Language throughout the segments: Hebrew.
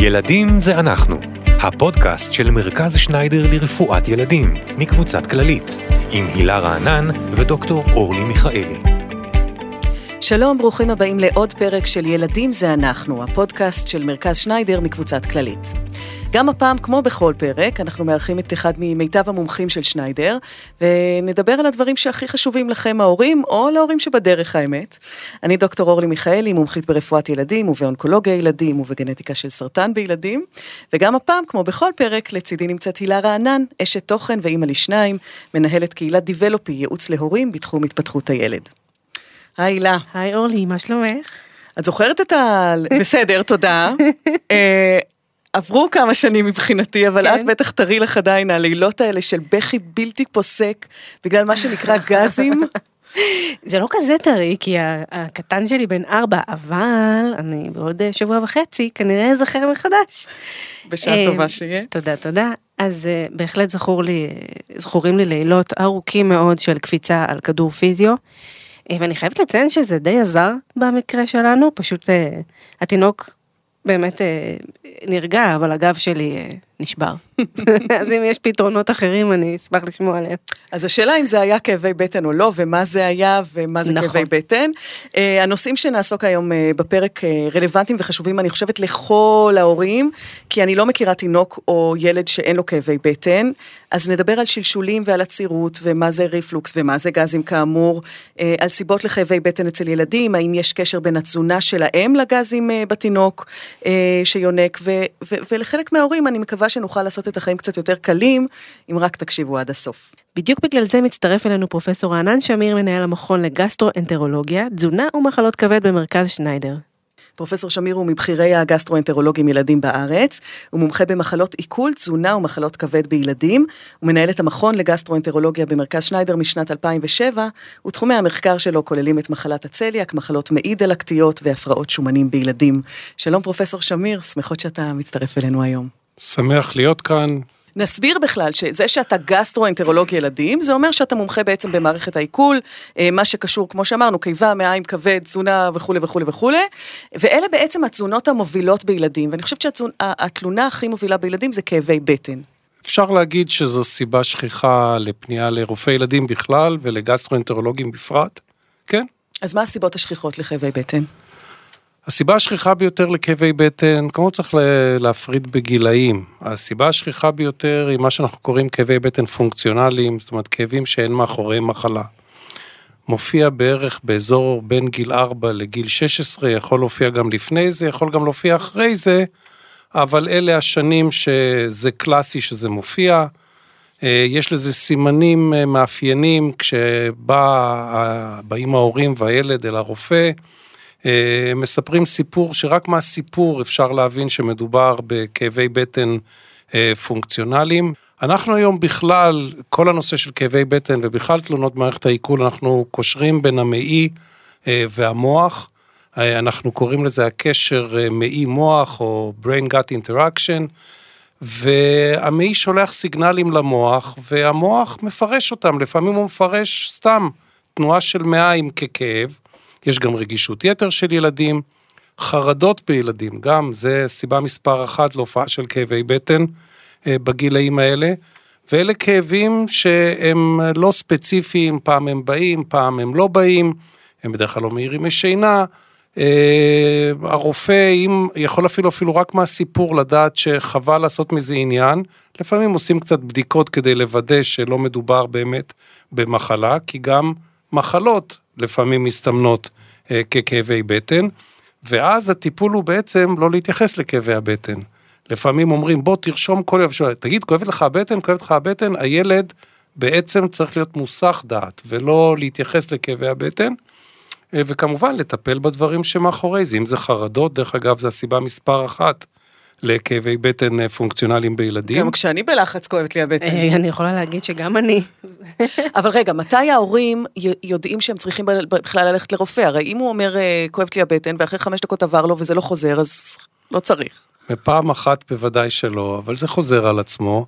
ילדים זה אנחנו, הפודקאסט של מרכז שניידר לרפואת ילדים, מקבוצת כללית, עם הילה רענן ודוקטור אורלי מיכאלי. שלום, ברוכים הבאים לעוד פרק של ילדים זה אנחנו, הפודקאסט של מרכז שניידר מקבוצת כללית. גם הפעם, כמו בכל פרק, אנחנו מארחים את אחד ממיטב המומחים של שניידר, ונדבר על הדברים שהכי חשובים לכם ההורים, או להורים שבדרך האמת. אני דוקטור אורלי מיכאלי, מומחית ברפואת ילדים ובאונקולוגיה ילדים ובגנטיקה של סרטן בילדים, וגם הפעם, כמו בכל פרק, לצידי נמצאת הילה רענן, אשת תוכן ואימא לשניים, מנהלת קהילת דיבלופי, ייעוץ להורים בתחום התפתחות הילד. היי הילה. היי אורלי, מה שלומך? את זוכרת את ה... בסדר, תודה. אה, עברו כמה שנים מבחינתי, אבל כן. את בטח תראי לך עדיין הלילות האלה של בכי בלתי פוסק, בגלל מה שנקרא גזים. זה לא כזה טרי, כי הקטן שלי בן ארבע, אבל אני בעוד אה, שבוע וחצי כנראה אזכר מחדש. בשעה אה, טובה שיהיה. תודה, תודה. אז אה, בהחלט זכור לי, זכורים לי לילות ארוכים מאוד של קפיצה על כדור פיזיו. אה, ואני חייבת לציין שזה די עזר במקרה שלנו, פשוט אה, התינוק באמת אה, נרגע, אבל הגב שלי נשבר. אז אם יש פתרונות אחרים, אני אשמח לשמוע עליהם. אז השאלה אם זה היה כאבי בטן או לא, ומה זה היה, ומה זה נכון. כאבי בטן. Uh, הנושאים שנעסוק היום uh, בפרק uh, רלוונטיים וחשובים, אני חושבת, לכל ההורים, כי אני לא מכירה תינוק או ילד שאין לו כאבי בטן, אז נדבר על שלשולים ועל עצירות, ומה זה ריפלוקס, ומה זה גזים כאמור, uh, על סיבות לכאבי בטן אצל ילדים, האם יש קשר בין התזונה של האם לגזים uh, בתינוק uh, שיונק, ו- ו- ולחלק מההורים אני מקווה שנוכל לעשות את החיים קצת יותר קלים, אם רק תקשיבו עד הסוף. בדיוק בגלל זה מצטרף אלינו פרופסור רענן שמיר, מנהל המכון לגסטרואנטרולוגיה, תזונה ומחלות כבד במרכז שניידר. פרופסור שמיר הוא מבכירי הגסטרואנטרולוגים ילדים בארץ, הוא מומחה במחלות עיכול, תזונה ומחלות כבד בילדים, הוא מנהל את המכון לגסטרואנטרולוגיה במרכז שניידר משנת 2007, ותחומי המחקר שלו כוללים את מחלת הצליאק, מחלות מעי דלקתיות והפרעות שומנים בילדים. שלום פרופסור שמיר, שמחות שאתה מצטרף אלינו היום. שמח להיות כאן. נסביר בכלל שזה שאתה גסטרואנטרולוג ילדים, זה אומר שאתה מומחה בעצם במערכת העיכול, אה, מה שקשור, כמו שאמרנו, קיבה, מעיים, כבד, תזונה וכולי וכולי וכולי, ואלה בעצם התזונות המובילות בילדים, ואני חושבת שהתלונה הכי מובילה בילדים זה כאבי בטן. אפשר להגיד שזו סיבה שכיחה לפנייה לרופאי ילדים בכלל ולגסטרואנטרולוגים בפרט. כן. אז מה הסיבות השכיחות לכאבי בטן? הסיבה השכיחה ביותר לכאבי בטן, כמו צריך להפריד בגילאים, הסיבה השכיחה ביותר היא מה שאנחנו קוראים כאבי בטן פונקציונליים, זאת אומרת כאבים שאין מאחוריהם מחלה. מופיע בערך באזור בין גיל 4 לגיל 16, יכול להופיע גם לפני זה, יכול גם להופיע אחרי זה, אבל אלה השנים שזה קלאסי שזה מופיע. אה, יש לזה סימנים אה, מאפיינים כשבאים ההורים והילד אל הרופא, מספרים סיפור שרק מהסיפור אפשר להבין שמדובר בכאבי בטן אה, פונקציונליים. אנחנו היום בכלל, כל הנושא של כאבי בטן ובכלל תלונות במערכת העיכול, אנחנו קושרים בין המעי אה, והמוח. אה, אנחנו קוראים לזה הקשר אה, מעי מוח או brain gut interaction. והמעי שולח סיגנלים למוח, והמוח מפרש אותם, לפעמים הוא מפרש סתם תנועה של מעיים ככאב, יש גם רגישות יתר של ילדים, חרדות בילדים, גם זה סיבה מספר אחת להופעה של כאבי בטן אה, בגילאים האלה, ואלה כאבים שהם לא ספציפיים, פעם הם באים, פעם הם לא באים, הם בדרך כלל לא מהירים משינה, אה, הרופא, אם יכול אפילו אפילו רק מהסיפור לדעת שחבל לעשות מזה עניין, לפעמים עושים קצת בדיקות כדי לוודא שלא מדובר באמת במחלה, כי גם מחלות לפעמים מסתמנות אה, ככאבי בטן, ואז הטיפול הוא בעצם לא להתייחס לכאבי הבטן. לפעמים אומרים בוא תרשום כל יום, תגיד כואבת לך הבטן, כואבת לך הבטן, הילד בעצם צריך להיות מוסך דעת ולא להתייחס לכאבי הבטן. אה, וכמובן לטפל בדברים שמאחורי זה, אם זה חרדות, דרך אגב, זו הסיבה מספר אחת לכאבי בטן אה, פונקציונליים בילדים. גם כשאני בלחץ כואבת לי הבטן. אה, אני יכולה להגיד שגם אני. אבל רגע, מתי ההורים יודעים שהם צריכים בכלל ללכת לרופא? הרי אם הוא אומר, אה, כואבת לי הבטן, ואחרי חמש דקות עבר לו וזה לא חוזר, אז לא צריך. בפעם אחת בוודאי שלא, אבל זה חוזר על עצמו.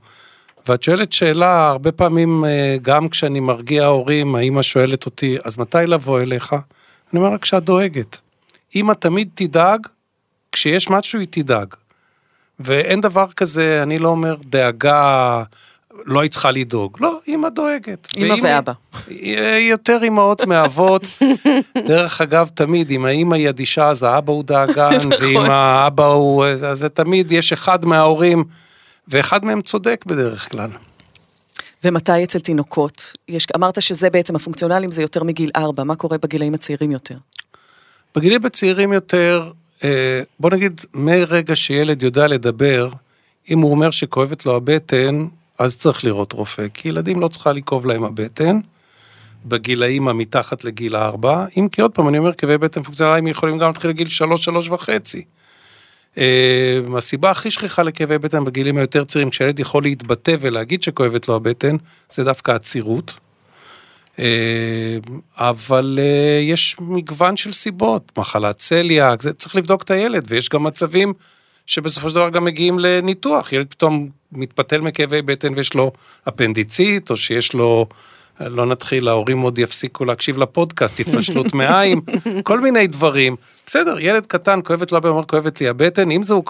ואת שואלת שאלה, הרבה פעמים, גם כשאני מרגיע הורים, האמא שואלת אותי, אז מתי לבוא אליך? אני אומר לה, כשאת דואגת. אמא תמיד תדאג, כשיש משהו היא תדאג. ואין דבר כזה, אני לא אומר דאגה, לא היא צריכה לדאוג. לא, אימא דואגת. אימא ואבא. היא יותר אימהות מאבות. דרך אגב, תמיד, אם האימא היא אדישה, אז האבא הוא דאגן, נכון. ואם האבא הוא... אז זה תמיד, יש אחד מההורים, ואחד מהם צודק בדרך כלל. ומתי אצל תינוקות? יש, אמרת שזה בעצם הפונקציונלים זה יותר מגיל 4, מה קורה בגילאים הצעירים יותר? בגילים הצעירים יותר, אה, בוא נגיד, מרגע שילד יודע לדבר, אם הוא אומר שכואבת לו הבטן, אז צריך לראות רופא, כי ילדים לא צריכה לכאוב להם הבטן, בגילאים המתחת לגיל 4, אם כי עוד פעם, אני אומר, כאבי בטן פונקציונליים יכולים גם להתחיל לגיל 3, 3 וחצי. אה, הסיבה הכי שכיחה לכאבי בטן בגילים היותר צעירים, כשילד יכול להתבטא ולהגיד שכואבת לו הבטן, זה דווקא עצירות. אה, אבל אה, יש מגוון של סיבות, מחלת צליאק, זה צריך לבדוק את הילד, ויש גם מצבים שבסופו של דבר גם מגיעים לניתוח, ילד פתאום מתפתל מכאבי בטן ויש לו אפנדיצית, או שיש לו, לא נתחיל, ההורים עוד יפסיקו להקשיב לפודקאסט, התפשטות מעיים, כל מיני דברים. בסדר, ילד קטן, כואבת לו הבטן, אומר כואבת לי הבטן, אם זה הוא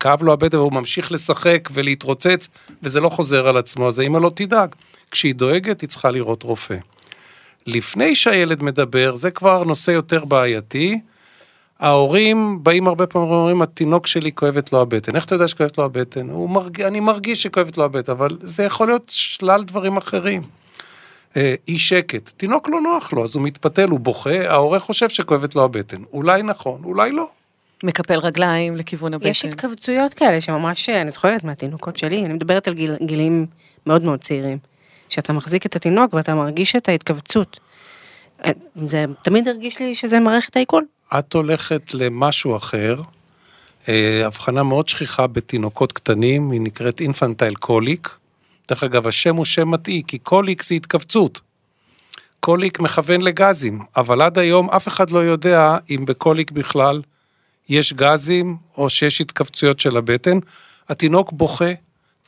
כאב לו הבטן והוא ממשיך לשחק ולהתרוצץ, וזה לא חוזר על עצמו, אז האמא לא תדאג. כשהיא דואגת, היא צריכה לראות רופא. לפני שהילד מדבר, זה כבר נושא יותר בעייתי. ההורים באים הרבה פעמים ואומרים, התינוק שלי כואבת לו הבטן. איך אתה יודע שכואבת לו הבטן? הוא מרג... אני מרגיש שכואבת לו הבטן, אבל זה יכול להיות שלל דברים אחרים. אה, אי שקט, תינוק לא נוח לו, אז הוא מתפתל, הוא בוכה, ההורה חושב שכואבת לו הבטן. אולי נכון, אולי לא. מקפל רגליים לכיוון הבטן. יש התכווצויות כאלה שממש, אני זוכרת מהתינוקות שלי, אני מדברת על גיל, גילים מאוד מאוד צעירים, שאתה מחזיק את התינוק ואתה מרגיש את ההתכווצות. אה, זה תמיד הרגיש לי שזה מערכת העיכול. את הולכת למשהו אחר, אה, הבחנה מאוד שכיחה בתינוקות קטנים, היא נקראת infantile colic. דרך אגב, השם הוא שם מטעה, כי קוליק זה התכווצות. קוליק מכוון לגזים, אבל עד היום אף אחד לא יודע אם בקוליק בכלל יש גזים או שיש התכווצויות של הבטן. התינוק בוכה,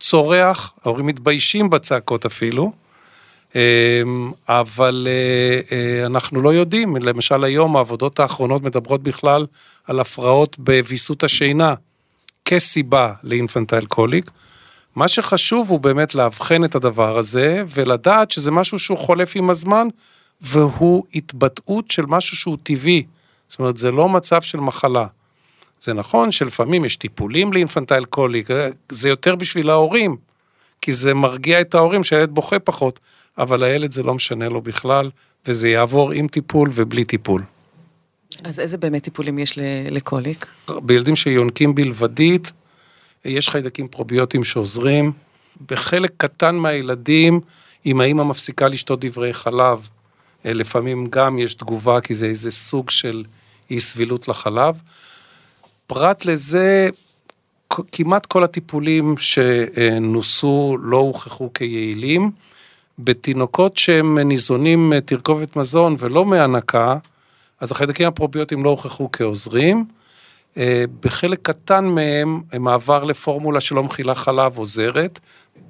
צורח, ההורים מתביישים בצעקות אפילו, אמ, אבל אה, אה, אנחנו לא יודעים, למשל היום העבודות האחרונות מדברות בכלל על הפרעות בוויסות השינה כסיבה לאינפנטייל קוליק. מה שחשוב הוא באמת לאבחן את הדבר הזה ולדעת שזה משהו שהוא חולף עם הזמן והוא התבטאות של משהו שהוא טבעי. זאת אומרת, זה לא מצב של מחלה. זה נכון שלפעמים יש טיפולים לאינפנטייל קוליק, זה יותר בשביל ההורים, כי זה מרגיע את ההורים שהילד בוכה פחות, אבל הילד זה לא משנה לו בכלל, וזה יעבור עם טיפול ובלי טיפול. אז איזה באמת טיפולים יש לקוליק? בילדים שיונקים בלבדית, יש חיידקים פרוביוטיים שעוזרים. בחלק קטן מהילדים, אם האמא מפסיקה לשתות דברי חלב, אה, לפעמים גם יש תגובה, כי זה איזה סוג של אי סבילות לחלב. פרט לזה, כמעט כל הטיפולים שנוסו לא הוכחו כיעילים. בתינוקות שהם ניזונים מתרכובת מזון ולא מהנקה, אז החיידקים הפרוביוטיים לא הוכחו כעוזרים. אה, בחלק קטן מהם, מעבר לפורמולה שלא מכילה חלב עוזרת.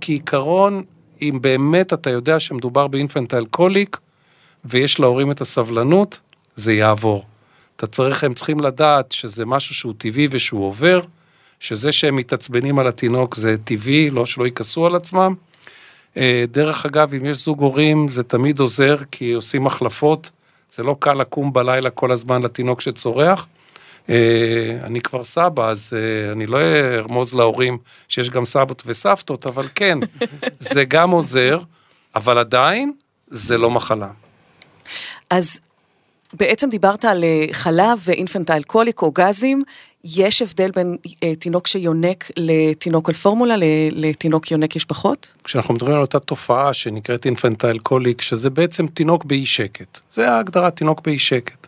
כעיקרון, אם באמת אתה יודע שמדובר באינפנטייל קוליק, ויש להורים את הסבלנות, זה יעבור. אתה צריך, הם צריכים לדעת שזה משהו שהוא טבעי ושהוא עובר, שזה שהם מתעצבנים על התינוק זה טבעי, לא שלא יכעסו על עצמם. אה, דרך אגב, אם יש זוג הורים, זה תמיד עוזר, כי עושים החלפות. זה לא קל לקום בלילה כל הזמן לתינוק שצורח. אה, אני כבר סבא, אז אה, אני לא ארמוז להורים שיש גם סבות וסבתות, אבל כן, זה גם עוזר, אבל עדיין זה לא מחלה. אז בעצם דיברת על אה, חלב ואינפנטייל קוליק או גזים, יש הבדל בין אה, תינוק שיונק לתינוק על פורמולה, ל- לתינוק יונק יש פחות? כשאנחנו מדברים על אותה תופעה שנקראת אינפנטייל קוליק, שזה בעצם תינוק באי שקט. זה ההגדרה, תינוק באי שקט.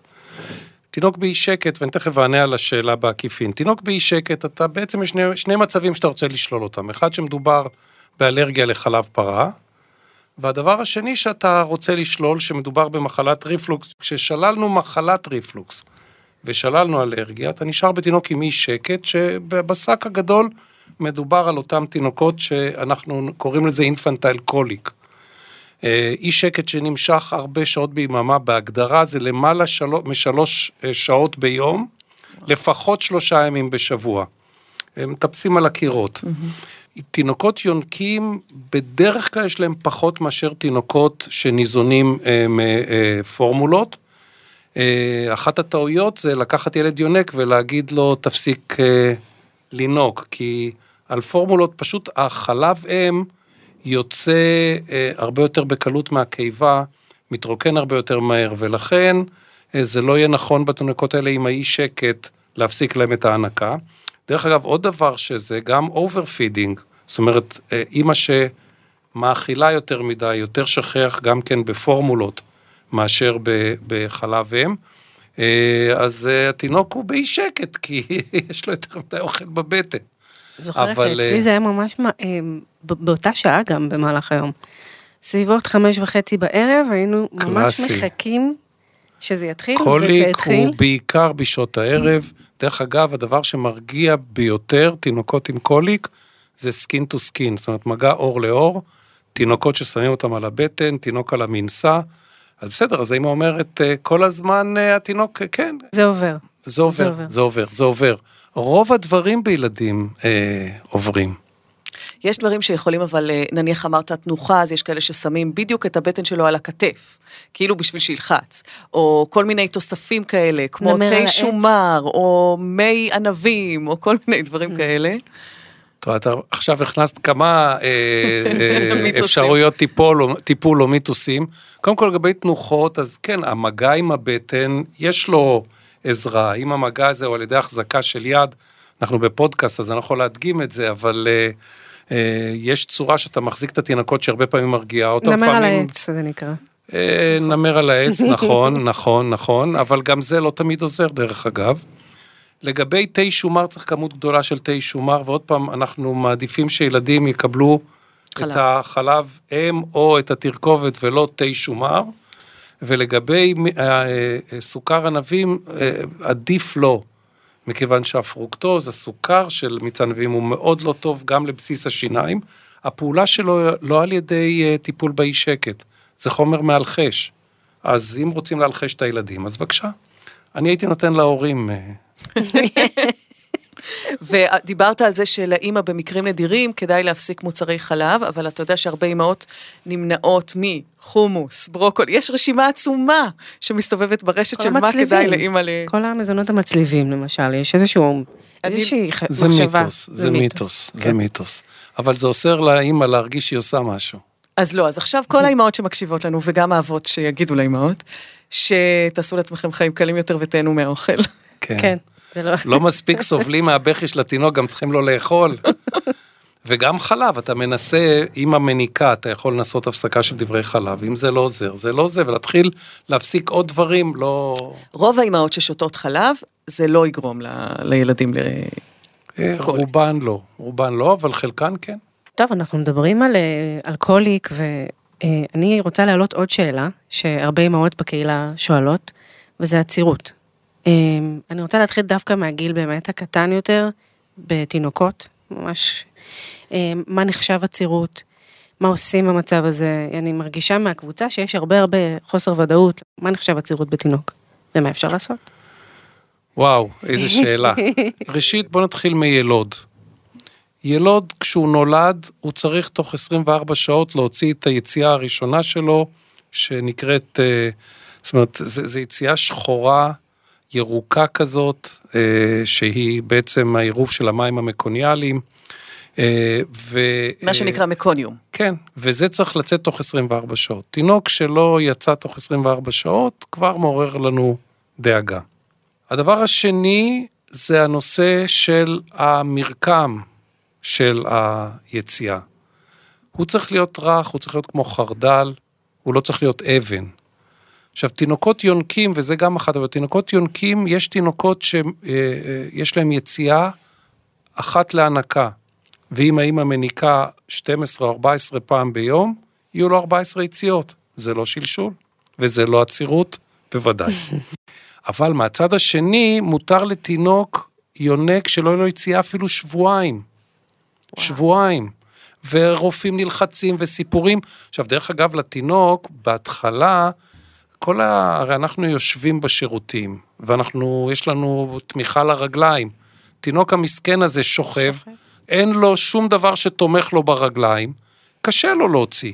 תינוק באי שקט, ואני תכף אענה על השאלה בעקיפין. תינוק באי שקט, אתה בעצם, יש שני, שני מצבים שאתה רוצה לשלול אותם. אחד שמדובר באלרגיה לחלב פרה, והדבר השני שאתה רוצה לשלול, שמדובר במחלת ריפלוקס. כששללנו מחלת ריפלוקס ושללנו אלרגיה, אתה נשאר בתינוק עם אי שקט, שבסך הגדול מדובר על אותם תינוקות שאנחנו קוראים לזה infantile colic. אה, אי שקט שנמשך הרבה שעות ביממה, בהגדרה זה למעלה שלו, משלוש אה, שעות ביום, לפחות שלושה ימים בשבוע. הם מטפסים על הקירות. תינוקות יונקים, בדרך כלל יש להם פחות מאשר תינוקות שניזונים אה, מפורמולות. אה, אחת הטעויות זה לקחת ילד יונק ולהגיד לו תפסיק אה, לנהוג, כי על פורמולות פשוט החלב אם יוצא אה, הרבה יותר בקלות מהקיבה, מתרוקן הרבה יותר מהר, ולכן אה, זה לא יהיה נכון בתינוקות האלה עם האי שקט להפסיק להם את ההנקה. דרך אגב, עוד דבר שזה גם overfeeding, זאת אומרת, אה, אימא שמאכילה יותר מדי, יותר שכיח גם כן בפורמולות מאשר בחלב אם. אה, אז אה, התינוק הוא באי שקט, כי יש לו יותר מדי אוכל בבטן. זוכרת אבל, שאצלי זה היה ממש באותה שעה גם במהלך היום. סביבות חמש וחצי בערב היינו ממש קלאסי. מחכים שזה יתחיל, וזה קוליק התחיל. הוא בעיקר בשעות הערב. דרך אגב, הדבר שמרגיע ביותר תינוקות עם קוליק זה skin to skin, זאת אומרת מגע עור לעור, תינוקות ששמים אותם על הבטן, תינוק על המנשא. אז בסדר, אז האמא אומרת, אה, כל הזמן אה, התינוק, אה, כן, זה עובר. זה עובר, עובר. זה עובר, זה עובר. רוב הדברים בילדים אה, עוברים. יש דברים שיכולים, אבל נניח אמרת תנוחה, אז יש כאלה ששמים בדיוק את הבטן שלו על הכתף, כאילו בשביל שילחץ, או כל מיני תוספים כאלה, כמו תה. שומר, או מי ענבים, או כל מיני דברים כאלה. אתה עכשיו הכנסת כמה אה, אה. אפשרויות טיפול, או- מיתוסים. קודם כל לגבי תנוחות, אז כן, המגע עם הבטן, יש לו עזרה. אם המגע הזה הוא על ידי החזקה של יד, אנחנו בפודקאסט, אז אני לא יכול להדגים את זה, אבל אה, יש צורה שאתה מחזיק את התינוקות שהרבה פעמים מרגיעה אותם. נמר על העץ, זה נקרא. נמר על העץ, נכון, נכון, נכון, אבל גם זה לא תמיד עוזר דרך אגב. לגבי תה שומר צריך כמות גדולה של תה שומר, ועוד פעם, אנחנו מעדיפים שילדים יקבלו חלב. את החלב אם או את התרכובת ולא תה שומר. ולגבי אה, אה, סוכר ענבים, אה, עדיף לא, מכיוון שהפרוקטוז, הסוכר של מיץ ענבים הוא מאוד לא טוב גם לבסיס השיניים. הפעולה שלו לא על ידי טיפול באי שקט, זה חומר מאלחש. אז אם רוצים להלחש את הילדים, אז בבקשה. אני הייתי נותן להורים, ודיברת על זה שלאימא במקרים נדירים כדאי להפסיק מוצרי חלב, אבל אתה יודע שהרבה אימהות נמנעות מחומוס, ברוקולי, יש רשימה עצומה שמסתובבת ברשת של מה המצליבים. כדאי לאימא ל... כל המזונות המצליבים למשל, יש איזשהו, אני- איזושהי זה מחשבה. מיתוס, זה מיתוס, זה כן. מיתוס. אבל זה אוסר לאימא להרגיש שהיא עושה משהו. אז לא, אז עכשיו כל האימהות שמקשיבות לנו, וגם האבות שיגידו לאימהות, שתעשו לעצמכם חיים קלים יותר ותהנו מהאוכל. כן, זה לא... לא מספיק סובלים מהבכי של התינוק, גם צריכים לו לאכול. וגם חלב, אתה מנסה, עם המניקה, אתה יכול לנסות הפסקה של דברי חלב, אם זה לא עוזר, זה לא עוזר, ולהתחיל להפסיק עוד דברים, לא... רוב האימהות ששותות חלב, זה לא יגרום ל... לילדים ל... אה. רובן לא, רובן לא, אבל חלקן כן. טוב, אנחנו מדברים על, אה, על קוליק, ואני רוצה להעלות עוד שאלה, שהרבה אמהות בקהילה שואלות, וזה עצירות. אה, אני רוצה להתחיל דווקא מהגיל באמת הקטן יותר, בתינוקות, ממש, אה, מה נחשב עצירות, מה עושים במצב הזה, אני מרגישה מהקבוצה שיש הרבה הרבה חוסר ודאות, מה נחשב עצירות בתינוק, ומה אפשר לעשות? וואו, איזה שאלה. ראשית, בוא נתחיל מילוד. ילוד, כשהוא נולד, הוא צריך תוך 24 שעות להוציא את היציאה הראשונה שלו, שנקראת, אה, זאת אומרת, זו יציאה שחורה, ירוקה כזאת, אה, שהיא בעצם העירוב של המים המקוניאליים. אה, ו... מה שנקרא מקוניום. כן, וזה צריך לצאת תוך 24 שעות. תינוק שלא יצא תוך 24 שעות, כבר מעורר לנו דאגה. הדבר השני זה הנושא של המרקם של היציאה. הוא צריך להיות רך, הוא צריך להיות כמו חרדל, הוא לא צריך להיות אבן. עכשיו, תינוקות יונקים, וזה גם אחת, אבל תינוקות יונקים, יש תינוקות שיש להם יציאה אחת להנקה. ואם האמא מניקה 12 או 14 פעם ביום, יהיו לו 14 יציאות. זה לא שלשול, וזה לא עצירות, בוודאי. אבל מהצד השני, מותר לתינוק יונק שלא יהיה לו יציאה אפילו שבועיים. שבועיים. ורופאים נלחצים וסיפורים. עכשיו, דרך אגב, לתינוק, בהתחלה, כל ה... הרי אנחנו יושבים בשירותים, ואנחנו, יש לנו תמיכה לרגליים. התינוק המסכן הזה שוכב, שוכב. אין לו שום דבר שתומך לו ברגליים, קשה לו להוציא.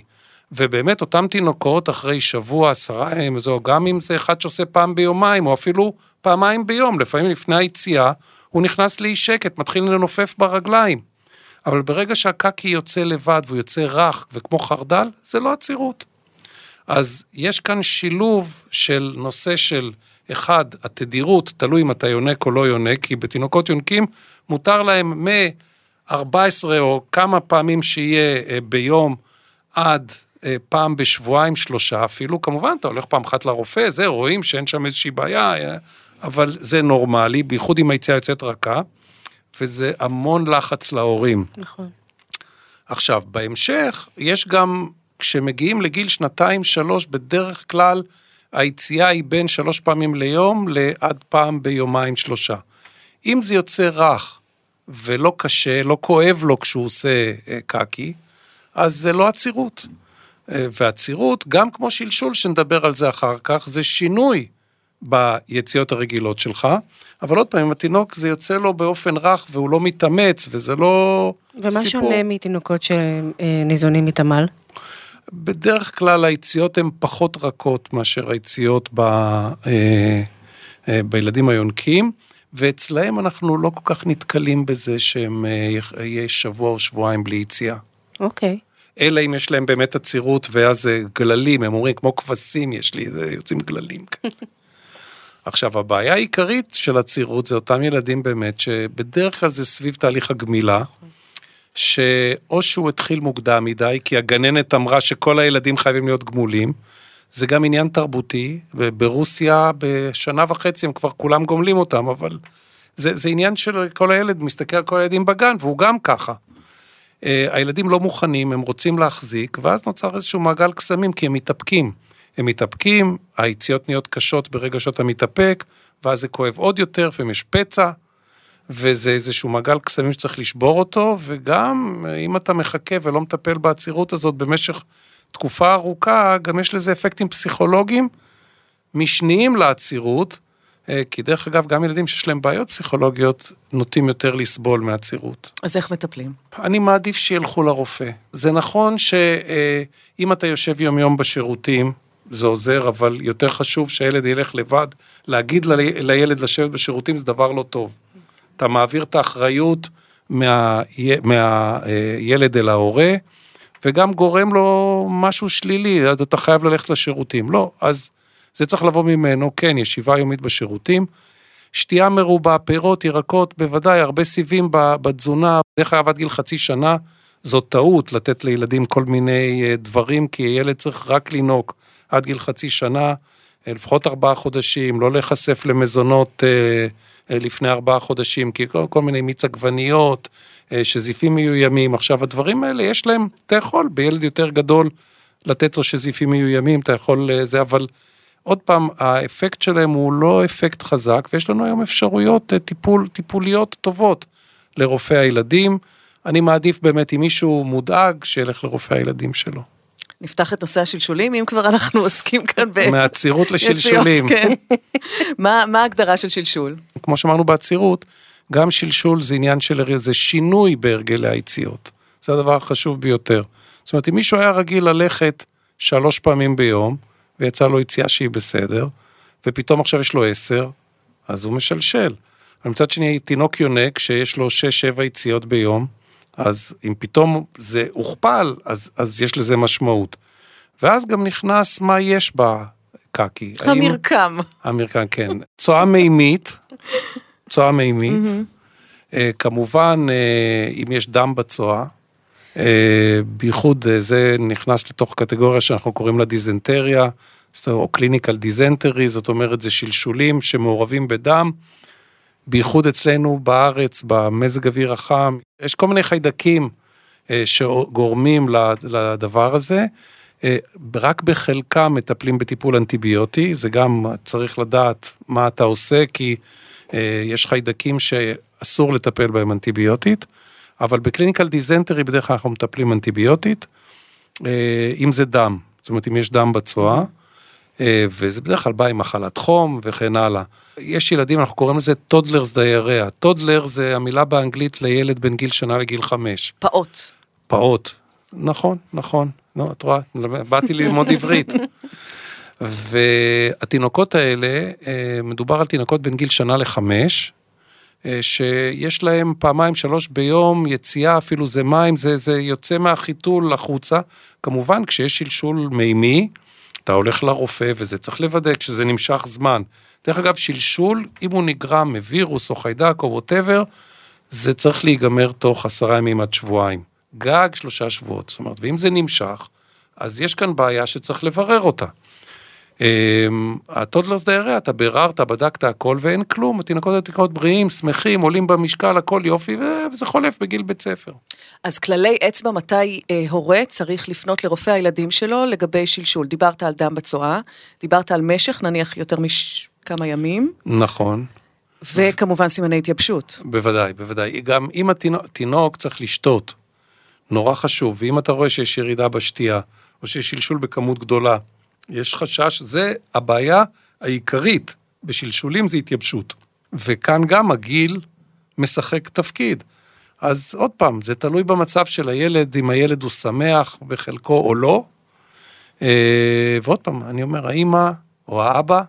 ובאמת, אותם תינוקות, אחרי שבוע, עשרה ימים, זהו, גם אם זה אחד שעושה פעם ביומיים, או אפילו פעמיים ביום, לפעמים לפני היציאה, הוא נכנס לאי שקט, מתחיל לנופף ברגליים. אבל ברגע שהקקי יוצא לבד והוא יוצא רך וכמו חרדל, זה לא עצירות. אז יש כאן שילוב של נושא של, אחד, התדירות, תלוי אם אתה יונק או לא יונק, כי בתינוקות יונקים מותר להם מ-14 או כמה פעמים שיהיה אה, ביום עד אה, פעם בשבועיים, שלושה אפילו. כמובן, אתה הולך פעם אחת לרופא, זה, רואים שאין שם איזושהי בעיה, אה, אבל זה נורמלי, בייחוד אם היציאה יוצאת רכה, וזה המון לחץ להורים. נכון. עכשיו, בהמשך, יש גם, כשמגיעים לגיל שנתיים, שלוש, בדרך כלל היציאה היא בין שלוש פעמים ליום לעד פעם ביומיים, שלושה. אם זה יוצא רך ולא קשה, לא כואב לו כשהוא עושה אה, קקי, אז זה לא עצירות. אה, ועצירות, גם כמו שלשול, שנדבר על זה אחר כך, זה שינוי ביציאות הרגילות שלך, אבל עוד פעם, אם התינוק זה יוצא לו באופן רך והוא לא מתאמץ, וזה לא ומה סיפור. שונה מתינוקות שניזונים מתמ"ל? בדרך כלל היציאות הן פחות רכות מאשר היציאות ב, אה, אה, בילדים היונקים, ואצלהם אנחנו לא כל כך נתקלים בזה שהם אה, יהיה שבוע או שבועיים בלי יציאה. אוקיי. אלא אם יש להם באמת עצירות, ואז זה גללים, הם אומרים, כמו כבשים יש לי, יוצאים גללים. עכשיו, הבעיה העיקרית של עצירות זה אותם ילדים באמת, שבדרך כלל זה סביב תהליך הגמילה, שאו שהוא התחיל מוקדם מדי, כי הגננת אמרה שכל הילדים חייבים להיות גמולים, זה גם עניין תרבותי, וברוסיה בשנה וחצי הם כבר כולם גומלים אותם, אבל זה, זה עניין של כל הילד מסתכל על כל הילדים בגן, והוא גם ככה. Uh, הילדים לא מוכנים, הם רוצים להחזיק, ואז נוצר איזשהו מעגל קסמים, כי הם מתאפקים. הם מתאפקים, היציאות נהיות קשות ברגע שאתה מתאפק, ואז זה כואב עוד יותר, לפעמים יש פצע, וזה איזשהו מעגל קסמים שצריך לשבור אותו, וגם אה, אם אתה מחכה ולא מטפל בעצירות הזאת במשך תקופה ארוכה, גם יש לזה אפקטים פסיכולוגיים משניים לעצירות, אה, כי דרך אגב, גם ילדים שיש להם בעיות פסיכולוגיות, נוטים יותר לסבול מעצירות. אז איך מטפלים? אני מעדיף שילכו לרופא. זה נכון שאם אתה יושב יום-יום בשירותים, זה עוזר, אבל יותר חשוב שהילד ילך לבד. להגיד לילד לשבת בשירותים זה דבר לא טוב. אתה מעביר את האחריות מהילד מה, מהילד אל ההורה, וגם גורם לו משהו שלילי, אתה חייב ללכת לשירותים. לא, אז זה צריך לבוא ממנו, כן, ישיבה יומית בשירותים. שתייה מרובה, פירות, ירקות, בוודאי, הרבה סיבים בתזונה, דרך אגב עד גיל חצי שנה, זאת טעות לתת לילדים כל מיני אה, דברים, כי ילד צריך רק לנהוג עד גיל חצי שנה, אה, לפחות ארבעה חודשים, לא להיחשף למזונות אה, אה, לפני ארבעה חודשים, כי כל, כל מיני מיץ עגבניות, אה, שזיפים מיוימים. עכשיו, הדברים האלה, יש להם, אתה יכול בילד יותר גדול לתת לו שזיפים מיוימים, אתה יכול אה, זה, אבל עוד פעם, האפקט שלהם הוא לא אפקט חזק, ויש לנו היום אפשרויות אה, טיפול, טיפוליות טובות לרופא הילדים. אני מעדיף באמת, אם מישהו מודאג, שילך לרופא הילדים שלו. נפתח את נושא השלשולים, אם כבר אנחנו עוסקים כאן ב... מעצירות לשלשולים. כן. מה מה ההגדרה של שלשול? כמו שאמרנו בעצירות, גם שלשול זה עניין של, זה שינוי בהרגלי היציאות. זה הדבר החשוב ביותר. זאת אומרת, אם מישהו היה רגיל ללכת שלוש פעמים ביום, ויצא לו יציאה שהיא בסדר, ופתאום עכשיו יש לו עשר, אז הוא משלשל. אבל מצד שני, תינוק יונק שיש לו שש-שבע יציאות ביום, אז אם פתאום זה הוכפל, אז, אז יש לזה משמעות. ואז גם נכנס מה יש בקקי. האם- המרקם. המרקם, כן. צואה מימית, צואה מימית. אה, כמובן, אה, אם יש דם בצואה, אה, בייחוד אה, זה נכנס לתוך קטגוריה שאנחנו קוראים לה דיזנטריה, או קליניקל דיזנטרי, זאת אומרת, זה שלשולים שמעורבים בדם. בייחוד אצלנו בארץ, במזג אוויר החם, יש כל מיני חיידקים אה, שגורמים לד- לדבר הזה. אה, רק בחלקם מטפלים בטיפול אנטיביוטי, זה גם צריך לדעת מה אתה עושה, כי אה, יש חיידקים שאסור לטפל בהם אנטיביוטית, אבל בקליניקל דיזנטרי בדרך כלל אנחנו מטפלים אנטיביוטית, אם זה דם, זאת אומרת אם יש דם בצואה. אה, וזה בדרך כלל בא עם מחלת חום וכן הלאה. יש ילדים, אנחנו קוראים לזה toddler's diarrhea. toddler זה המילה באנגלית לילד בין גיל שנה לגיל חמש. פעוט. פעוט. נכון, נכון. נו, את רואה, באתי ללמוד עברית. והתינוקות האלה, אה, מדובר על תינוקות בין גיל שנה לחמש, אה, שיש להם פעמיים שלוש ביום יציאה, אפילו זה מים, זה, זה יוצא מהחיתול החוצה. כמובן, כשיש שלשול מימי, אתה הולך לרופא וזה צריך לוודא כשזה נמשך זמן. דרך אגב, שלשול, אם הוא נגרם מווירוס או חיידק או ווטאבר, זה צריך להיגמר תוך עשרה ימים עד שבועיים. גג שלושה שבועות. זאת אומרת, ואם זה נמשך, אז יש כאן בעיה שצריך לברר אותה. אמ, הטודלרס דייריה, אתה ביררת, בדקת הכל ואין כלום, התינוקות התינוקות בריאים, שמחים, עולים במשקל, הכל יופי, וזה חולף בגיל בית ספר. אז כללי אצבע, מתי אה, הורה צריך לפנות לרופא הילדים שלו לגבי שלשול? דיברת על דם בצואה, דיברת על משך, נניח יותר מכמה ימים. נכון. וכמובן סימני התייבשות. בוודאי, בוודאי. גם אם התינוק צריך לשתות, נורא חשוב, ואם אתה רואה שיש ירידה בשתייה, או שיש שלשול בכמות גדולה, יש חשש, זה הבעיה העיקרית בשלשולים זה התייבשות. וכאן גם הגיל משחק תפקיד. אז עוד פעם, זה תלוי במצב של הילד, אם הילד הוא שמח בחלקו או לא. אה, ועוד פעם, אני אומר, האימא או האבא,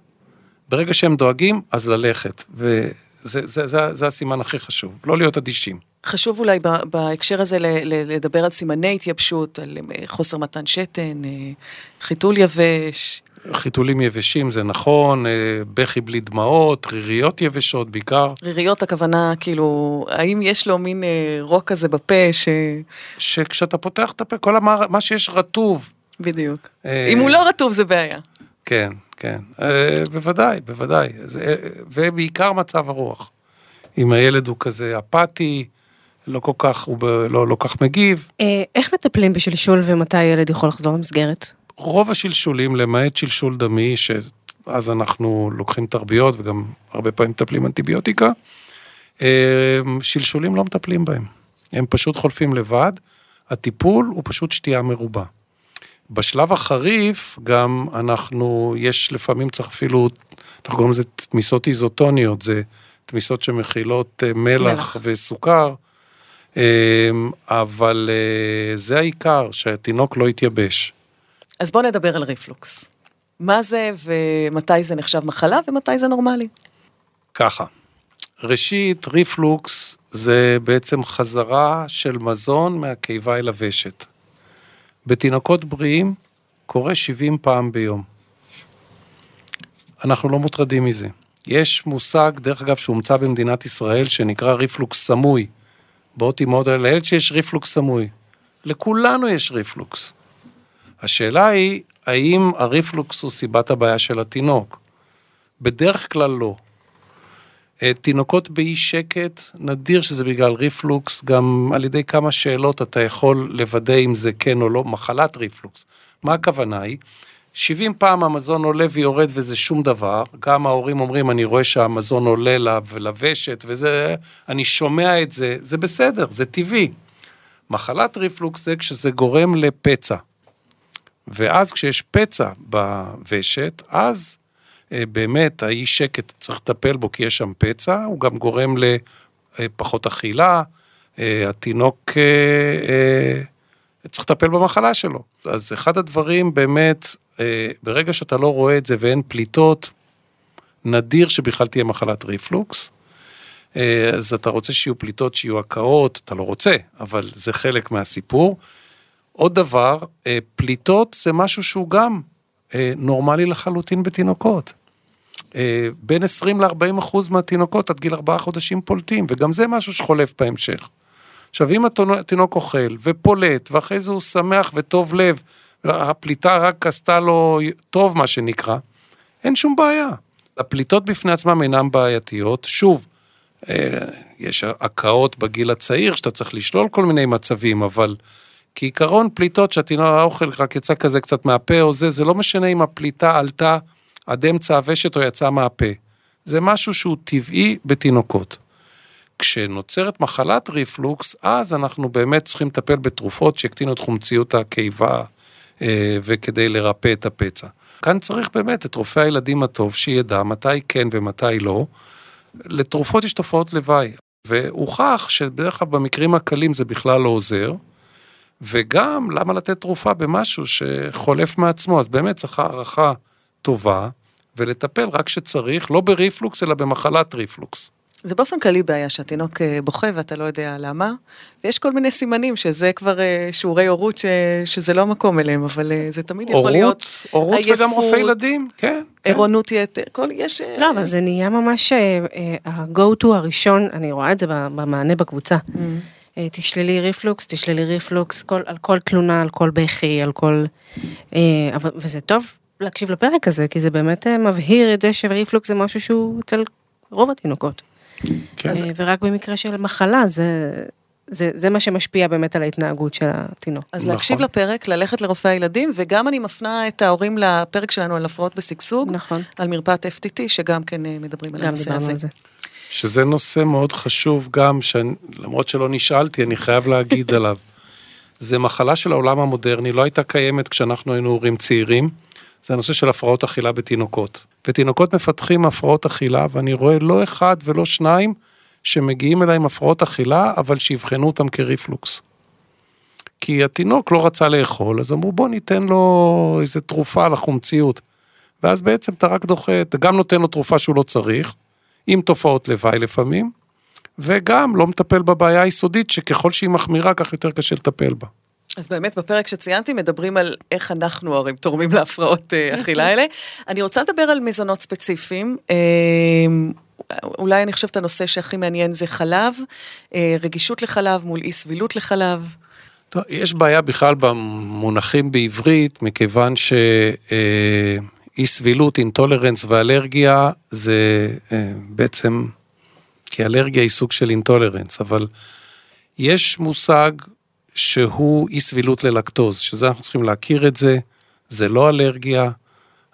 ברגע שהם דואגים, אז ללכת. וזה זה, זה, זה הסימן הכי חשוב, לא להיות אדישים. חשוב אולי בהקשר הזה לדבר על סימני התייבשות, על אה, חוסר מתן שתן, אה, חיתול יבש. חיתולים יבשים זה נכון, אה, בכי בלי דמעות, ריריות יבשות בעיקר. ריריות הכוונה, כאילו, האם יש לו מין רוק כזה בפה ש... שכשאתה פותח את הפה, כל המער... מה שיש רטוב. בדיוק. אם הוא לא רטוב זה בעיה. כן, כן, בוודאי, בוודאי. ובעיקר מצב הרוח. אם הילד הוא כזה אפאתי, לא כל כך, הוא ב, לא, לא כך מגיב. אה, איך מטפלים בשלשול ומתי ילד יכול לחזור למסגרת? רוב השלשולים, למעט שלשול דמי, שאז אנחנו לוקחים תרביות וגם הרבה פעמים מטפלים אנטיביוטיקה, אה, שלשולים לא מטפלים בהם. הם פשוט חולפים לבד, הטיפול הוא פשוט שתייה מרובה. בשלב החריף גם אנחנו, יש לפעמים צריך אפילו, אנחנו קוראים לזה תמיסות איזוטוניות, זה תמיסות שמכילות אה, מלח, מלח. וסוכר, אבל אה, זה העיקר, שהתינוק לא יתייבש. אז בואו נדבר על ריפלוקס. מה זה ומתי זה נחשב מחלה ומתי זה נורמלי? ככה, ראשית, ריפלוקס זה בעצם חזרה של מזון מהקיבה אל הוושת. בתינוקות בריאים קורה 70 פעם ביום. אנחנו לא מוטרדים מזה. יש מושג, דרך אגב, שהומצא במדינת ישראל, שנקרא ריפלוקס סמוי. באות אימהות האלה, לילד שיש ריפלוקס סמוי. לכולנו יש ריפלוקס. השאלה היא, האם הריפלוקס הוא סיבת הבעיה של התינוק? בדרך כלל לא. אה, תינוקות באי שקט, נדיר שזה בגלל ריפלוקס, גם על ידי כמה שאלות אתה יכול לוודא אם זה כן או לא מחלת ריפלוקס. מה הכוונה היא? 70 פעם המזון עולה ויורד וזה שום דבר, גם ההורים אומרים, אני רואה שהמזון עולה לוושת וזה, אני שומע את זה, זה בסדר, זה טבעי. מחלת ריפלוקס זה כשזה גורם לפצע. ואז כשיש פצע בוושת, אז אה, באמת האי שקט צריך לטפל בו כי יש שם פצע, הוא גם גורם לפחות אכילה, אה, התינוק אה, אה, צריך לטפל במחלה שלו. אז אחד הדברים באמת ברגע שאתה לא רואה את זה ואין פליטות, נדיר שבכלל תהיה מחלת ריפלוקס. אה, אז אתה רוצה שיהיו פליטות, שיהיו הקאות, אתה לא רוצה, אבל זה חלק מהסיפור. עוד דבר, אה, פליטות זה משהו שהוא גם נורמלי לחלוטין בתינוקות. בין 20 ל-40 אחוז מהתינוקות עד גיל 4 חודשים פולטים, וגם זה משהו שחולף בהמשך. עכשיו, אם התינוק אוכל ופולט, ואחרי זה הוא שמח וטוב לב, הפליטה רק עשתה לו טוב, מה שנקרא, אין שום בעיה. הפליטות בפני עצמן אינן בעייתיות. שוב, אה, יש הקאות בגיל הצעיר, שאתה צריך לשלול כל מיני מצבים, אבל כעיקרון פליטות שהתינוק האוכל רק יצא כזה קצת מהפה או זה, זה לא משנה אם הפליטה עלתה עד אמצע הוושת או יצאה מהפה. זה משהו שהוא טבעי בתינוקות. כשנוצרת מחלת ריפלוקס, אז אנחנו באמת צריכים לטפל בתרופות שיקטינו את חומציות הקיבה וכדי לרפא את הפצע. כאן צריך באמת את רופא הילדים הטוב שידע מתי כן ומתי לא. לתרופות יש תופעות לוואי, והוכח שבדרך כלל במקרים הקלים זה בכלל לא עוזר. וגם, למה לתת תרופה במשהו שחולף מעצמו? אז באמת צריך הערכה טובה, ולטפל רק כשצריך, לא בריפלוקס, אלא במחלת ריפלוקס. זה באופן כללי בעיה שהתינוק אה, בוכה ואתה לא יודע למה, ויש כל מיני סימנים שזה כבר אה, שיעורי הורות ש... שזה לא המקום אליהם, אבל אה, זה תמיד יכול להיות הורות עייפות, וגם רופא ילדים, כן. כן. עירנות יתר, כל, יש... לא, אבל זה נהיה ממש ה-go to הראשון, אני רואה את זה במענה בקבוצה. Mm. תשללי ריפלוקס, תשללי ריפלוקס, כל, על כל תלונה, על כל בכי, על כל... אבל, וזה טוב להקשיב לפרק הזה, כי זה באמת מבהיר את זה שריפלוקס זה משהו שהוא אצל רוב התינוקות. כן. אה, ורק במקרה של מחלה, זה, זה, זה מה שמשפיע באמת על ההתנהגות של התינוק. אז נכון. להקשיב לפרק, ללכת לרופא הילדים, וגם אני מפנה את ההורים לפרק שלנו על הפרעות בשגשוג, נכון. על מרפאת FTT, שגם כן אה, מדברים על הנושא הזה. על זה. שזה נושא מאוד חשוב גם, שלמרות שלא נשאלתי, אני חייב להגיד עליו. זה מחלה של העולם המודרני, לא הייתה קיימת כשאנחנו היינו הורים צעירים. זה הנושא של הפרעות אכילה בתינוקות. ותינוקות מפתחים הפרעות אכילה, ואני רואה לא אחד ולא שניים שמגיעים אליי עם הפרעות אכילה, אבל שיבחנו אותם כריפלוקס. כי התינוק לא רצה לאכול, אז אמרו בוא ניתן לו איזה תרופה לחומציות. ואז בעצם אתה רק דוחה, אתה גם נותן לו תרופה שהוא לא צריך, עם תופעות לוואי לפעמים, וגם לא מטפל בבעיה היסודית שככל שהיא מחמירה כך יותר קשה לטפל בה. אז באמת בפרק שציינתי מדברים על איך אנחנו ההורים תורמים להפרעות אה, אכילה האלה. אני רוצה לדבר על מזונות ספציפיים. אה, אולי אני חושבת הנושא שהכי מעניין זה חלב, אה, רגישות לחלב מול אי סבילות לחלב. טוב, יש בעיה בכלל במונחים בעברית, מכיוון שאי סבילות, אינטולרנס ואלרגיה זה אה, בעצם, כי אלרגיה היא סוג של אינטולרנס, אבל יש מושג שהוא אי סבילות ללקטוז, שזה אנחנו צריכים להכיר את זה, זה לא אלרגיה.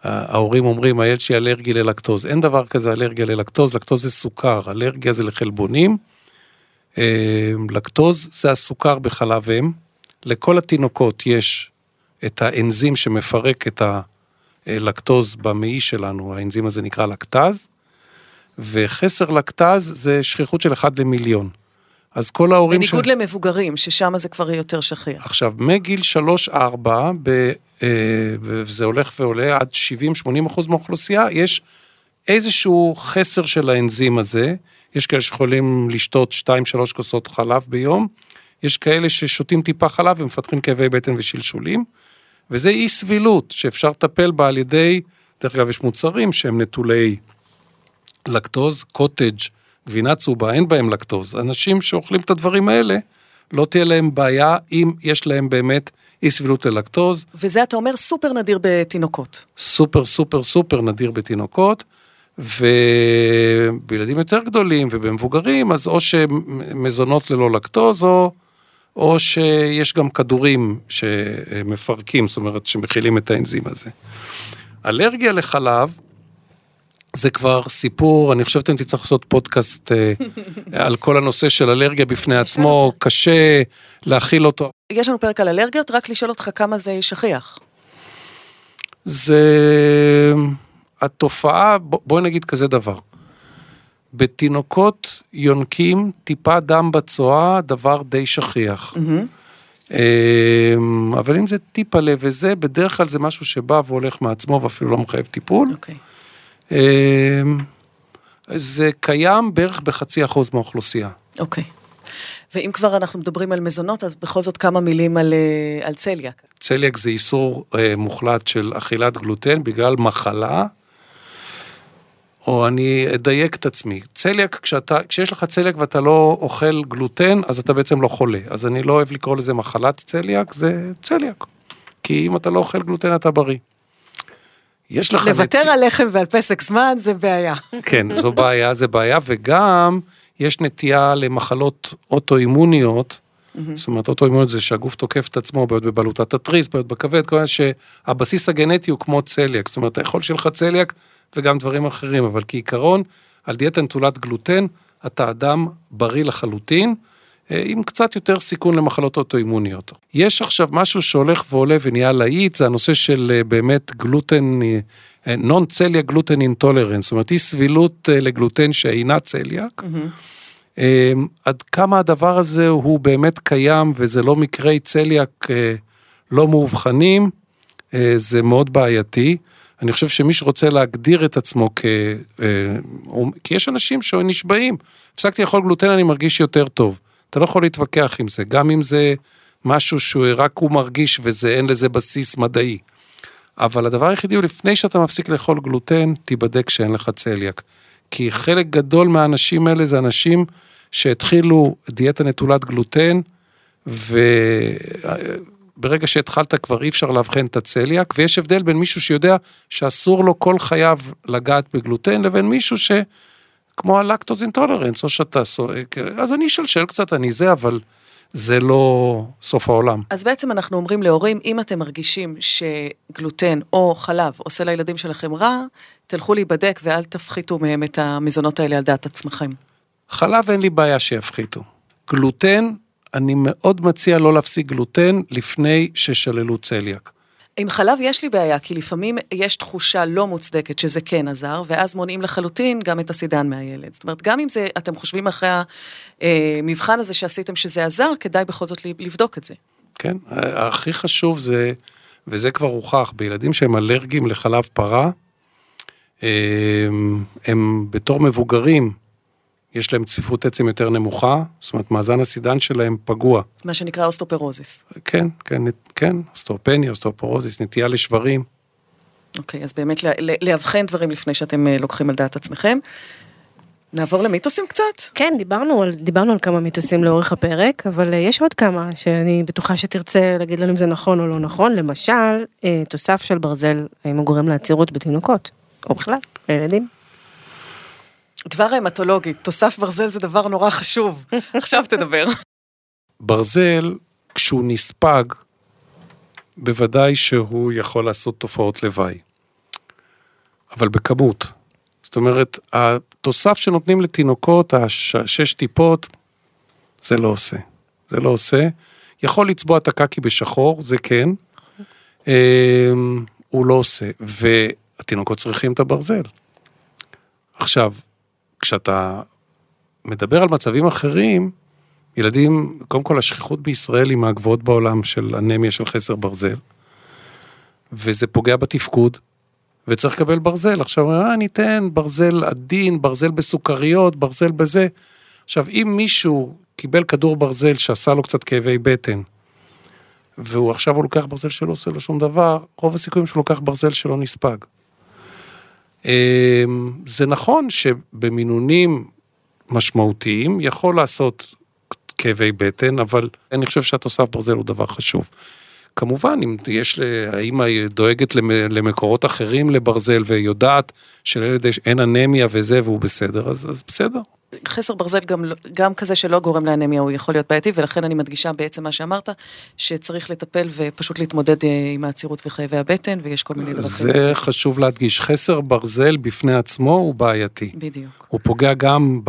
ההורים אומרים, הילד שלי אלרגי ללקטוז. אין דבר כזה אלרגיה ללקטוז, לקטוז זה סוכר, אלרגיה זה לחלבונים. אה, לקטוז זה הסוכר בחלב אם. לכל התינוקות יש את האנזים שמפרק את הלקטוז במעי שלנו, האנזים הזה נקרא לקטז, וחסר לקטז זה שכיחות של 1 למיליון. אז כל ההורים... בניגוד למבוגרים, ששם זה כבר יותר שכיח. עכשיו, מגיל 3-4, ב- אה, וזה הולך ועולה עד 70-80 אחוז מהאוכלוסייה, יש איזשהו חסר של האנזים הזה. יש כאלה שיכולים לשתות 2-3 כוסות חלב ביום, יש כאלה ששותים טיפה חלב ומפתחים כאבי בטן ושלשולים, וזה אי סבילות שאפשר לטפל בה על ידי, דרך אגב, יש מוצרים שהם נטולי לקטוז, קוטג', גבינה צהובה, אין בהם לקטוז. אנשים שאוכלים את הדברים האלה, לא תהיה להם בעיה אם יש להם באמת אי סבילות ללקטוז. וזה אתה אומר סופר נדיר בתינוקות. סופר סופר סופר נדיר בתינוקות, ובילדים יותר גדולים ובמבוגרים, אז או שמזונות ללא לקטוז, או, או שיש גם כדורים שמפרקים, זאת אומרת שמכילים את האנזים הזה. אלרגיה לחלב, זה כבר סיפור, אני חושבת שאני צריך לעשות פודקאסט אה, על כל הנושא של אלרגיה בפני עצמו, קשה להכיל אותו. יש לנו פרק על אלרגיות, רק לשאול אותך כמה זה שכיח. זה התופעה, בוא- בואי נגיד כזה דבר. בתינוקות יונקים טיפה דם בצואה, דבר די שכיח. אמ, אבל אם זה טיפה לב וזה, בדרך כלל זה משהו שבא והולך מעצמו ואפילו לא מחייב טיפול. אוקיי. אמ, זה קיים בערך בחצי אחוז מהאוכלוסייה. אוקיי. ואם כבר אנחנו מדברים על מזונות, אז בכל זאת כמה מילים על, אה, על צליאק. צליאק זה איסור אה, מוחלט של אכילת גלוטן בגלל מחלה, או אני אדייק את עצמי. צליאק, כשאתה, כשיש לך צליאק ואתה לא אוכל גלוטן, אז אתה בעצם לא חולה. אז אני לא אוהב לקרוא לזה מחלת צליאק, זה צליאק. כי אם אתה לא אוכל גלוטן אתה בריא. יש לך... לוותר נטי- על לחם ועל פסק זמן זה בעיה. כן, זו בעיה, זה בעיה, וגם יש נטייה למחלות אוטואימוניות, זאת אומרת, אוטואימוניות זה שהגוף תוקף את עצמו, בעיות בבלוטת התריס, בעיות בכבד, כל מיני שהבסיס הגנטי הוא כמו צליאק, זאת אומרת, אתה יכול שיהיה לך צליאק וגם דברים אחרים, אבל כעיקרון, על דיאטה נטולת גלוטן, אתה אדם בריא לחלוטין, עם קצת יותר סיכון למחלות אוטואימוניות. יש עכשיו משהו שהולך ועולה ונהיה להיט, זה הנושא של אה, באמת גלוטן, נון צליה גלוטן אינטולרנס, זאת אומרת אי סבילות לגלוטן שאינה צליאק. Mm-hmm. עד כמה הדבר הזה הוא באמת קיים וזה לא מקרי צליאק לא מאובחנים, זה מאוד בעייתי. אני חושב שמי שרוצה להגדיר את עצמו כ... כי יש אנשים שנשבעים, הפסקתי לאכול גלוטן, אני מרגיש יותר טוב. אתה לא יכול להתווכח עם זה, גם אם זה משהו שרק הוא מרגיש ואין לזה בסיס מדעי. אבל הדבר היחידי הוא לפני שאתה מפסיק לאכול גלוטן, תיבדק שאין לך צליאק. כי חלק גדול מהאנשים האלה זה אנשים שהתחילו דיאטה נטולת גלוטן, וברגע שהתחלת כבר אי אפשר לאבחן את הצליאק, ויש הבדל בין מישהו שיודע שאסור לו כל חייו לגעת בגלוטן, לבין מישהו ש... כמו הלקטוז אינטולרנס, או שאתה, אז אני אשלשל קצת, אני זה, אבל זה לא סוף העולם. אז בעצם אנחנו אומרים להורים, אם אתם מרגישים שגלוטן או חלב עושה לילדים שלכם רע, תלכו להיבדק ואל תפחיתו מהם את המזונות האלה על דעת עצמכם. חלב אין לי בעיה שיפחיתו. גלוטן, אני מאוד מציע לא להפסיק גלוטן לפני ששללו צליאק. עם חלב יש לי בעיה, כי לפעמים יש תחושה לא מוצדקת שזה כן עזר, ואז מונעים לחלוטין גם את הסידן מהילד. זאת אומרת, גם אם זה, אתם חושבים אחרי המבחן הזה שעשיתם שזה עזר, כדאי בכל זאת לבדוק את זה. כן, הכי חשוב זה, וזה כבר הוכח, בילדים שהם אלרגיים לחלב פרה, הם, הם בתור מבוגרים, יש להם צפיפות עצם יותר נמוכה, זאת אומרת, מאזן הסידן שלהם פגוע. מה שנקרא אוסטאופורוזיס. כן, כן, כן, אוסטאופניה, אוסטאופורוזיס, נטייה לשברים. אוקיי, אז באמת לאבחן דברים לפני שאתם אה, לוקחים על דעת עצמכם. נעבור למיתוסים קצת? כן, דיברנו על, דיברנו על כמה מיתוסים לאורך הפרק, אבל אה, יש עוד כמה שאני בטוחה שתרצה להגיד לנו אם זה נכון או לא נכון. למשל, אה, תוסף של ברזל, האם הוא גורם לעצירות בתינוקות, או בכלל, לילדים. דבר ההמטולוגי, תוסף ברזל זה דבר נורא חשוב. עכשיו תדבר. ברזל, כשהוא נספג, בוודאי שהוא יכול לעשות תופעות לוואי. אבל בכמות. זאת אומרת, התוסף שנותנים לתינוקות, השש טיפות, זה לא עושה. זה לא עושה. יכול לצבוע את הקקי בשחור, זה כן. אמ, הוא לא עושה, והתינוקות צריכים את הברזל. עכשיו, כשאתה מדבר על מצבים אחרים, ילדים, קודם כל השכיחות בישראל היא מהגבוהות בעולם של אנמיה של חסר ברזל, וזה פוגע בתפקוד, וצריך לקבל ברזל. עכשיו, אה, ניתן ברזל עדין, ברזל בסוכריות, ברזל בזה. עכשיו, אם מישהו קיבל כדור ברזל שעשה לו קצת כאבי בטן, והוא עכשיו הוא לוקח ברזל שלא עושה לו שום דבר, רוב הסיכויים שהוא לוקח ברזל שלא נספג. אמ, זה נכון שבמינונים משמעותיים יכול לעשות כאבי בטן, אבל אני חושב שהתוסף ברזל הוא דבר חשוב. כמובן, אם יש, האמא דואגת למקורות אחרים לברזל ויודעת שלילד אין אנמיה וזה והוא בסדר, אז, אז בסדר. חסר ברזל גם, גם כזה שלא גורם לאנמיה הוא יכול להיות בעייתי, ולכן אני מדגישה בעצם מה שאמרת, שצריך לטפל ופשוט להתמודד אה, עם העצירות וכאבי הבטן, ויש כל מיני דברים. זה חשוב להדגיש, חסר ברזל בפני עצמו הוא בעייתי. בדיוק. הוא פוגע גם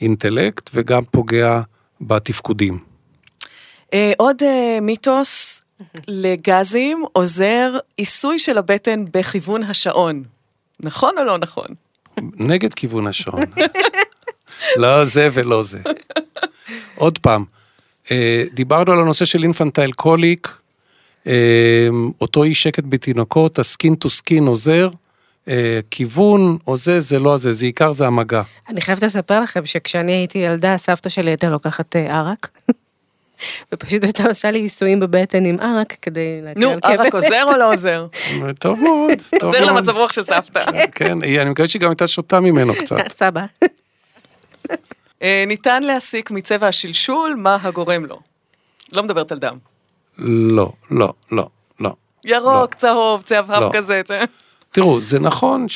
באינטלקט וגם פוגע בתפקודים. אה, עוד אה, מיתוס לגזים עוזר עיסוי של הבטן בכיוון השעון. נכון או לא נכון? נגד כיוון השעון. לא זה ולא זה. עוד פעם, אה, דיברנו על הנושא של אינפנטייל קוליק, אה, אותו אי שקט בתינוקות, ה skin to skin עוזר, אה, כיוון או זה, זה לא זה, זה עיקר זה המגע. אני חייבת לספר לכם שכשאני הייתי ילדה, סבתא שלי הייתה לוקחת ערק. ופשוט הייתה עושה לי עיסויים בבטן עם ערק כדי כאבי. נו, ערק עוזר או לא עוזר? טוב מאוד, טוב מאוד. עוזר למצב רוח של סבתא. כן, אני מקווה שהיא גם הייתה שותה ממנו קצת. סבא. אה, ניתן להסיק מצבע השלשול מה הגורם לו. לא מדברת על דם. לא, לא, לא, לא. ירוק, לא. צהוב, צהבהב לא. כזה. תראו, זה נכון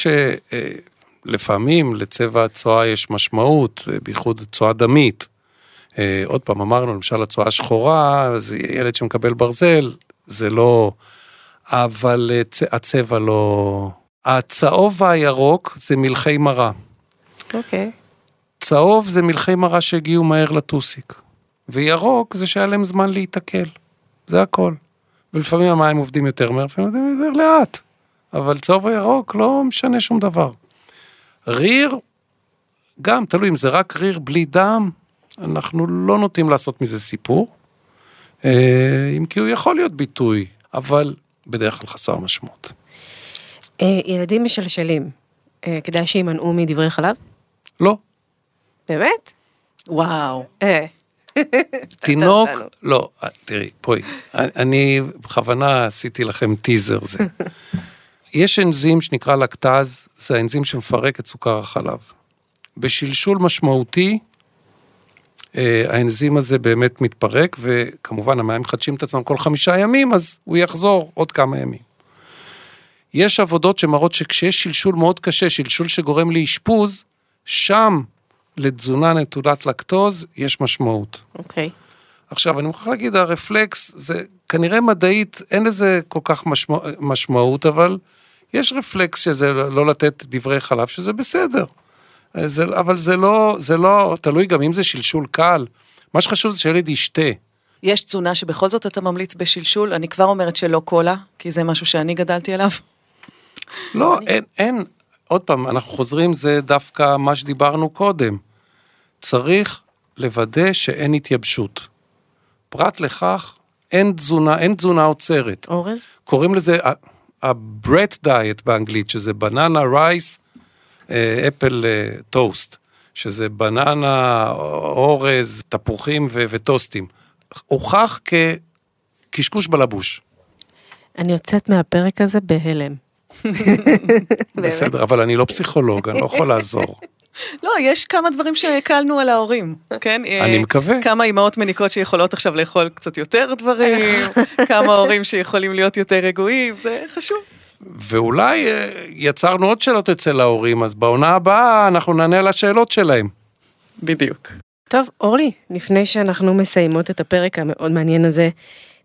שלפעמים לצבע הצואה יש משמעות, בייחוד צואה דמית. אה, עוד פעם, אמרנו, למשל הצואה השחורה, זה ילד שמקבל ברזל, זה לא... אבל אה, הצבע לא... הצהוב והירוק זה מלחי מרה. אוקיי. Okay. צהוב זה מלחי מרה שהגיעו מהר לטוסיק. וירוק זה שהיה להם זמן להיתקל. זה הכל. ולפעמים המים עובדים יותר מהר, לפעמים עובדים יותר לאט. אבל צהוב וירוק לא משנה שום דבר. ריר, גם תלוי אם זה רק ריר בלי דם, אנחנו לא נוטים לעשות מזה סיפור. אה, אם כי הוא יכול להיות ביטוי, אבל בדרך כלל חסר משמעות. אה, ילדים משלשלים, אה, כדאי שימנעו מדברי חלב? לא. באמת? וואו. אה. תינוק. לא, תראי, בואי, אני בכוונה עשיתי לכם טיזר זה. יש אנזים שנקרא לקטז, זה האנזים שמפרק את סוכר החלב. בשלשול משמעותי, אה, האנזים הזה באמת מתפרק, וכמובן המים מחדשים את עצמם כל חמישה ימים, אז הוא יחזור עוד כמה ימים. יש עבודות שמראות שכשיש שלשול מאוד קשה, שלשול שגורם לאשפוז, שם לתזונה נטולת לקטוז יש משמעות. אוקיי. עכשיו, אני מוכרח להגיד, הרפלקס, זה כנראה מדעית, אין לזה כל כך משמע, משמעות, אבל יש רפלקס שזה לא לתת דברי חלב, שזה בסדר. זה, אבל זה לא, זה לא, תלוי גם אם זה שלשול קל. מה שחשוב זה שילד ישתה. יש תזונה שבכל זאת אתה ממליץ בשלשול, אני כבר אומרת שלא קולה, כי זה משהו שאני גדלתי עליו. לא, אין, אין, עוד פעם, אנחנו חוזרים, זה דווקא מה שדיברנו קודם. צריך לוודא שאין התייבשות. פרט לכך, אין תזונה, אין תזונה עוצרת. אורז? קוראים לזה ה-bread diet באנגלית, שזה בננה, רייס, אפל טוסט, שזה בננה, אורז, תפוחים ו- וטוסטים. הוכח כקשקוש בלבוש. אני יוצאת מהפרק הזה בהלם. בסדר, אבל אני לא פסיכולוג, אני לא יכול לעזור. לא, יש כמה דברים שהקלנו על ההורים, כן? אני אה, מקווה. כמה אימהות מניקות שיכולות עכשיו לאכול קצת יותר דברים, כמה הורים שיכולים להיות יותר רגועים, זה חשוב. ואולי אה, יצרנו עוד שאלות אצל ההורים, אז בעונה הבאה אנחנו נענה על השאלות שלהם. בדיוק. טוב, אורלי, לפני שאנחנו מסיימות את הפרק המאוד מעניין הזה,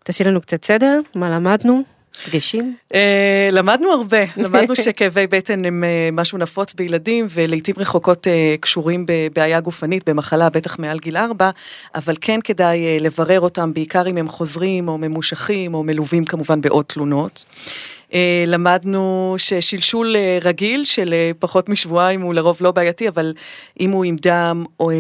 תעשי לנו קצת סדר, מה למדנו? דגשים? אה, למדנו הרבה, למדנו שכאבי בטן הם אה, משהו נפוץ בילדים ולעיתים רחוקות אה, קשורים בבעיה גופנית, במחלה, בטח מעל גיל 4, אבל כן כדאי לברר אותם, בעיקר אם הם חוזרים או ממושכים או מלווים כמובן בעוד תלונות. אה, למדנו ששלשול אה, רגיל של אה, פחות משבועיים הוא לרוב לא בעייתי, אבל אם הוא עם דם או,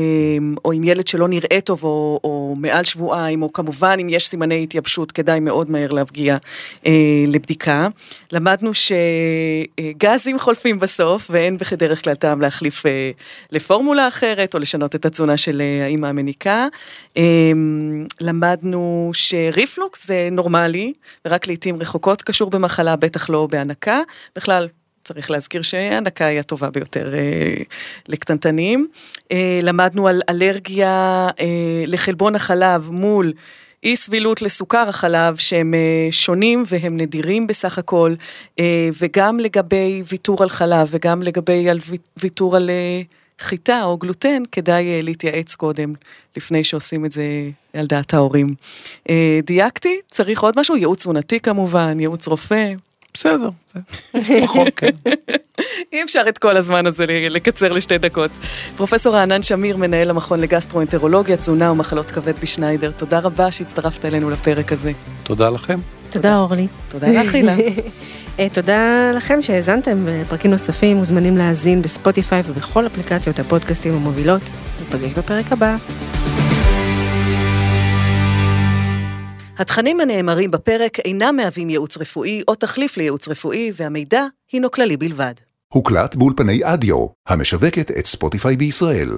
או עם ילד שלא נראה טוב או, או מעל שבועיים, או כמובן אם יש סימני התייבשות, כדאי מאוד מהר להפגיע לבדיקה. למדנו שגזים חולפים בסוף ואין בדרך כלל טעם להחליף לפורמולה אחרת או לשנות את התזונה של האימא המניקה. למדנו שריפלוקס זה נורמלי ורק לעיתים רחוקות קשור במחלה, בטח לא בהנקה. בכלל, צריך להזכיר שהנקה היא הטובה ביותר אה, לקטנטנים. אה, למדנו על אלרגיה אה, לחלבון החלב מול אי סבילות לסוכר החלב שהם אה, שונים והם נדירים בסך הכל, אה, וגם לגבי ויתור על חלב וגם לגבי על וית- ויתור על אה, חיטה או גלוטן, כדאי אה, להתייעץ קודם, לפני שעושים את זה על דעת ההורים. אה, דייקתי? צריך עוד משהו? ייעוץ תזונתי כמובן, ייעוץ רופא. בסדר, פחות, כן. אי אפשר את כל הזמן הזה לקצר לשתי דקות. פרופסור רענן שמיר, מנהל המכון לגסטרואנטרולוגיה, תזונה ומחלות כבד בשניידר, תודה רבה שהצטרפת אלינו לפרק הזה. תודה לכם. תודה, אורלי. תודה לך, הילה. אה, תודה לכם שהאזנתם בפרקים נוספים, מוזמנים להאזין בספוטיפיי ובכל אפליקציות הפודקאסטים המובילות. ניפגש בפרק הבא. התכנים הנאמרים בפרק אינם מהווים ייעוץ רפואי או תחליף לייעוץ רפואי, והמידע הינו כללי בלבד. הוקלט באולפני אדיו, המשווקת את ספוטיפיי בישראל.